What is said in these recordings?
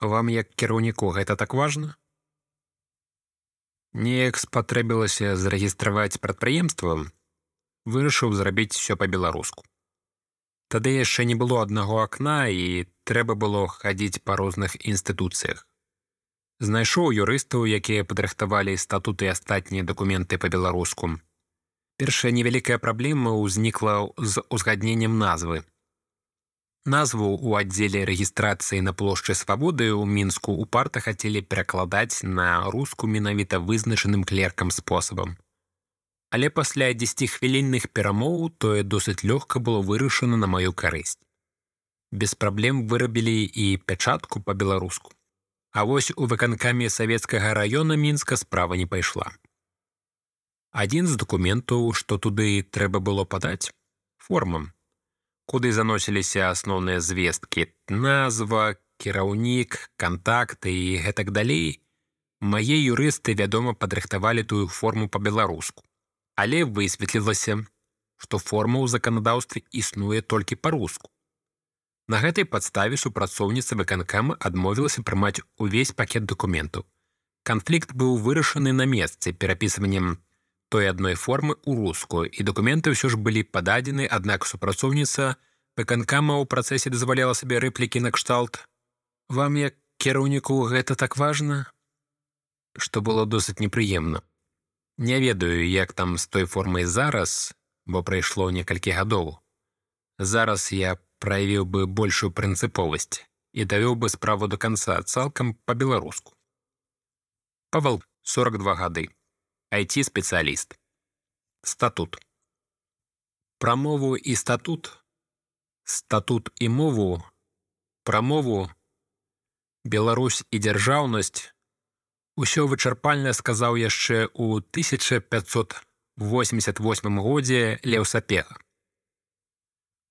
Вам як кіраўніку гэта так важна? Неяк спатрэбілася зарэгістраваць прадпрыемства, вырашыў зрабіць усё па-беларуску. Тады яшчэ не было аднаго акна і трэба было хадзіць па розных інстытуцыях. Знайшоў юрыстаў, якія падрыхтавалі статуты і астатнія дакументы па-беларуску. Першая невялікая праблема ўзнікла з узгадненнем назвы. Назву ў аддзеле рэгістрацыі на плошчы свабоды ў мінску упарта хацелі перакладаць на руску менавіта вызначаным клеркам спосабам. Але пасля 10хвілінных перамоў тое досыць лёгка было вырашана на маю карысць. Без праблем вырабілі і пячатку па-беларуску. А вось у выканкамі савецкага раёна мінска справа не пайшла. Адзін з дакументаў, што туды трэба было падаць формам куды заносіліся асноўныя звесткі назва кіраўнік кантакты і гэтак далей. Мае юрысты вядома падрыхтавалі тую форму па-беларуску. Але высветлілася што форма ў заканадаўстве існуе толькі па-руску. На гэтай падставе супрацоўніца выканкама адмовілася прымаць увесь пакет дакументаў. Канфлікт быў вырашаны на месцы перапісваннем той адной формы ў рускую і дакументы ўсё ж былі пададзены аднак супрацоўніца выканкама ў працэсе дазваляла сабе рэплікі накшталт вам як кіраўніку гэта так важна што было досыць непрыемна не ведаю як там з той формай зараз бо прайшло некалькі гадоў. Зараз я праявіў бы большую прынцыповасць і давёў бы справу до конца цалкам па-беларуску павал 42 гады IT-спецыяліст. Статут. Прамову і статут, статут і мову, прамову, Беларусь і дзяржаўнасць усё вычарпальна сказаў яшчэ ў 1588 годзе Леўсапега.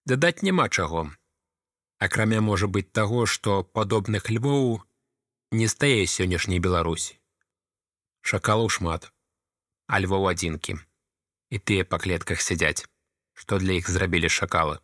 Дадаць няма чаго. Акрамя можа быць таго, што падобных львоў не стае сённяшняй Беларусі. Шакалаў шмат альвоў адзінкі і тыя па клетках сядзяць што для іх зрабілі шакалы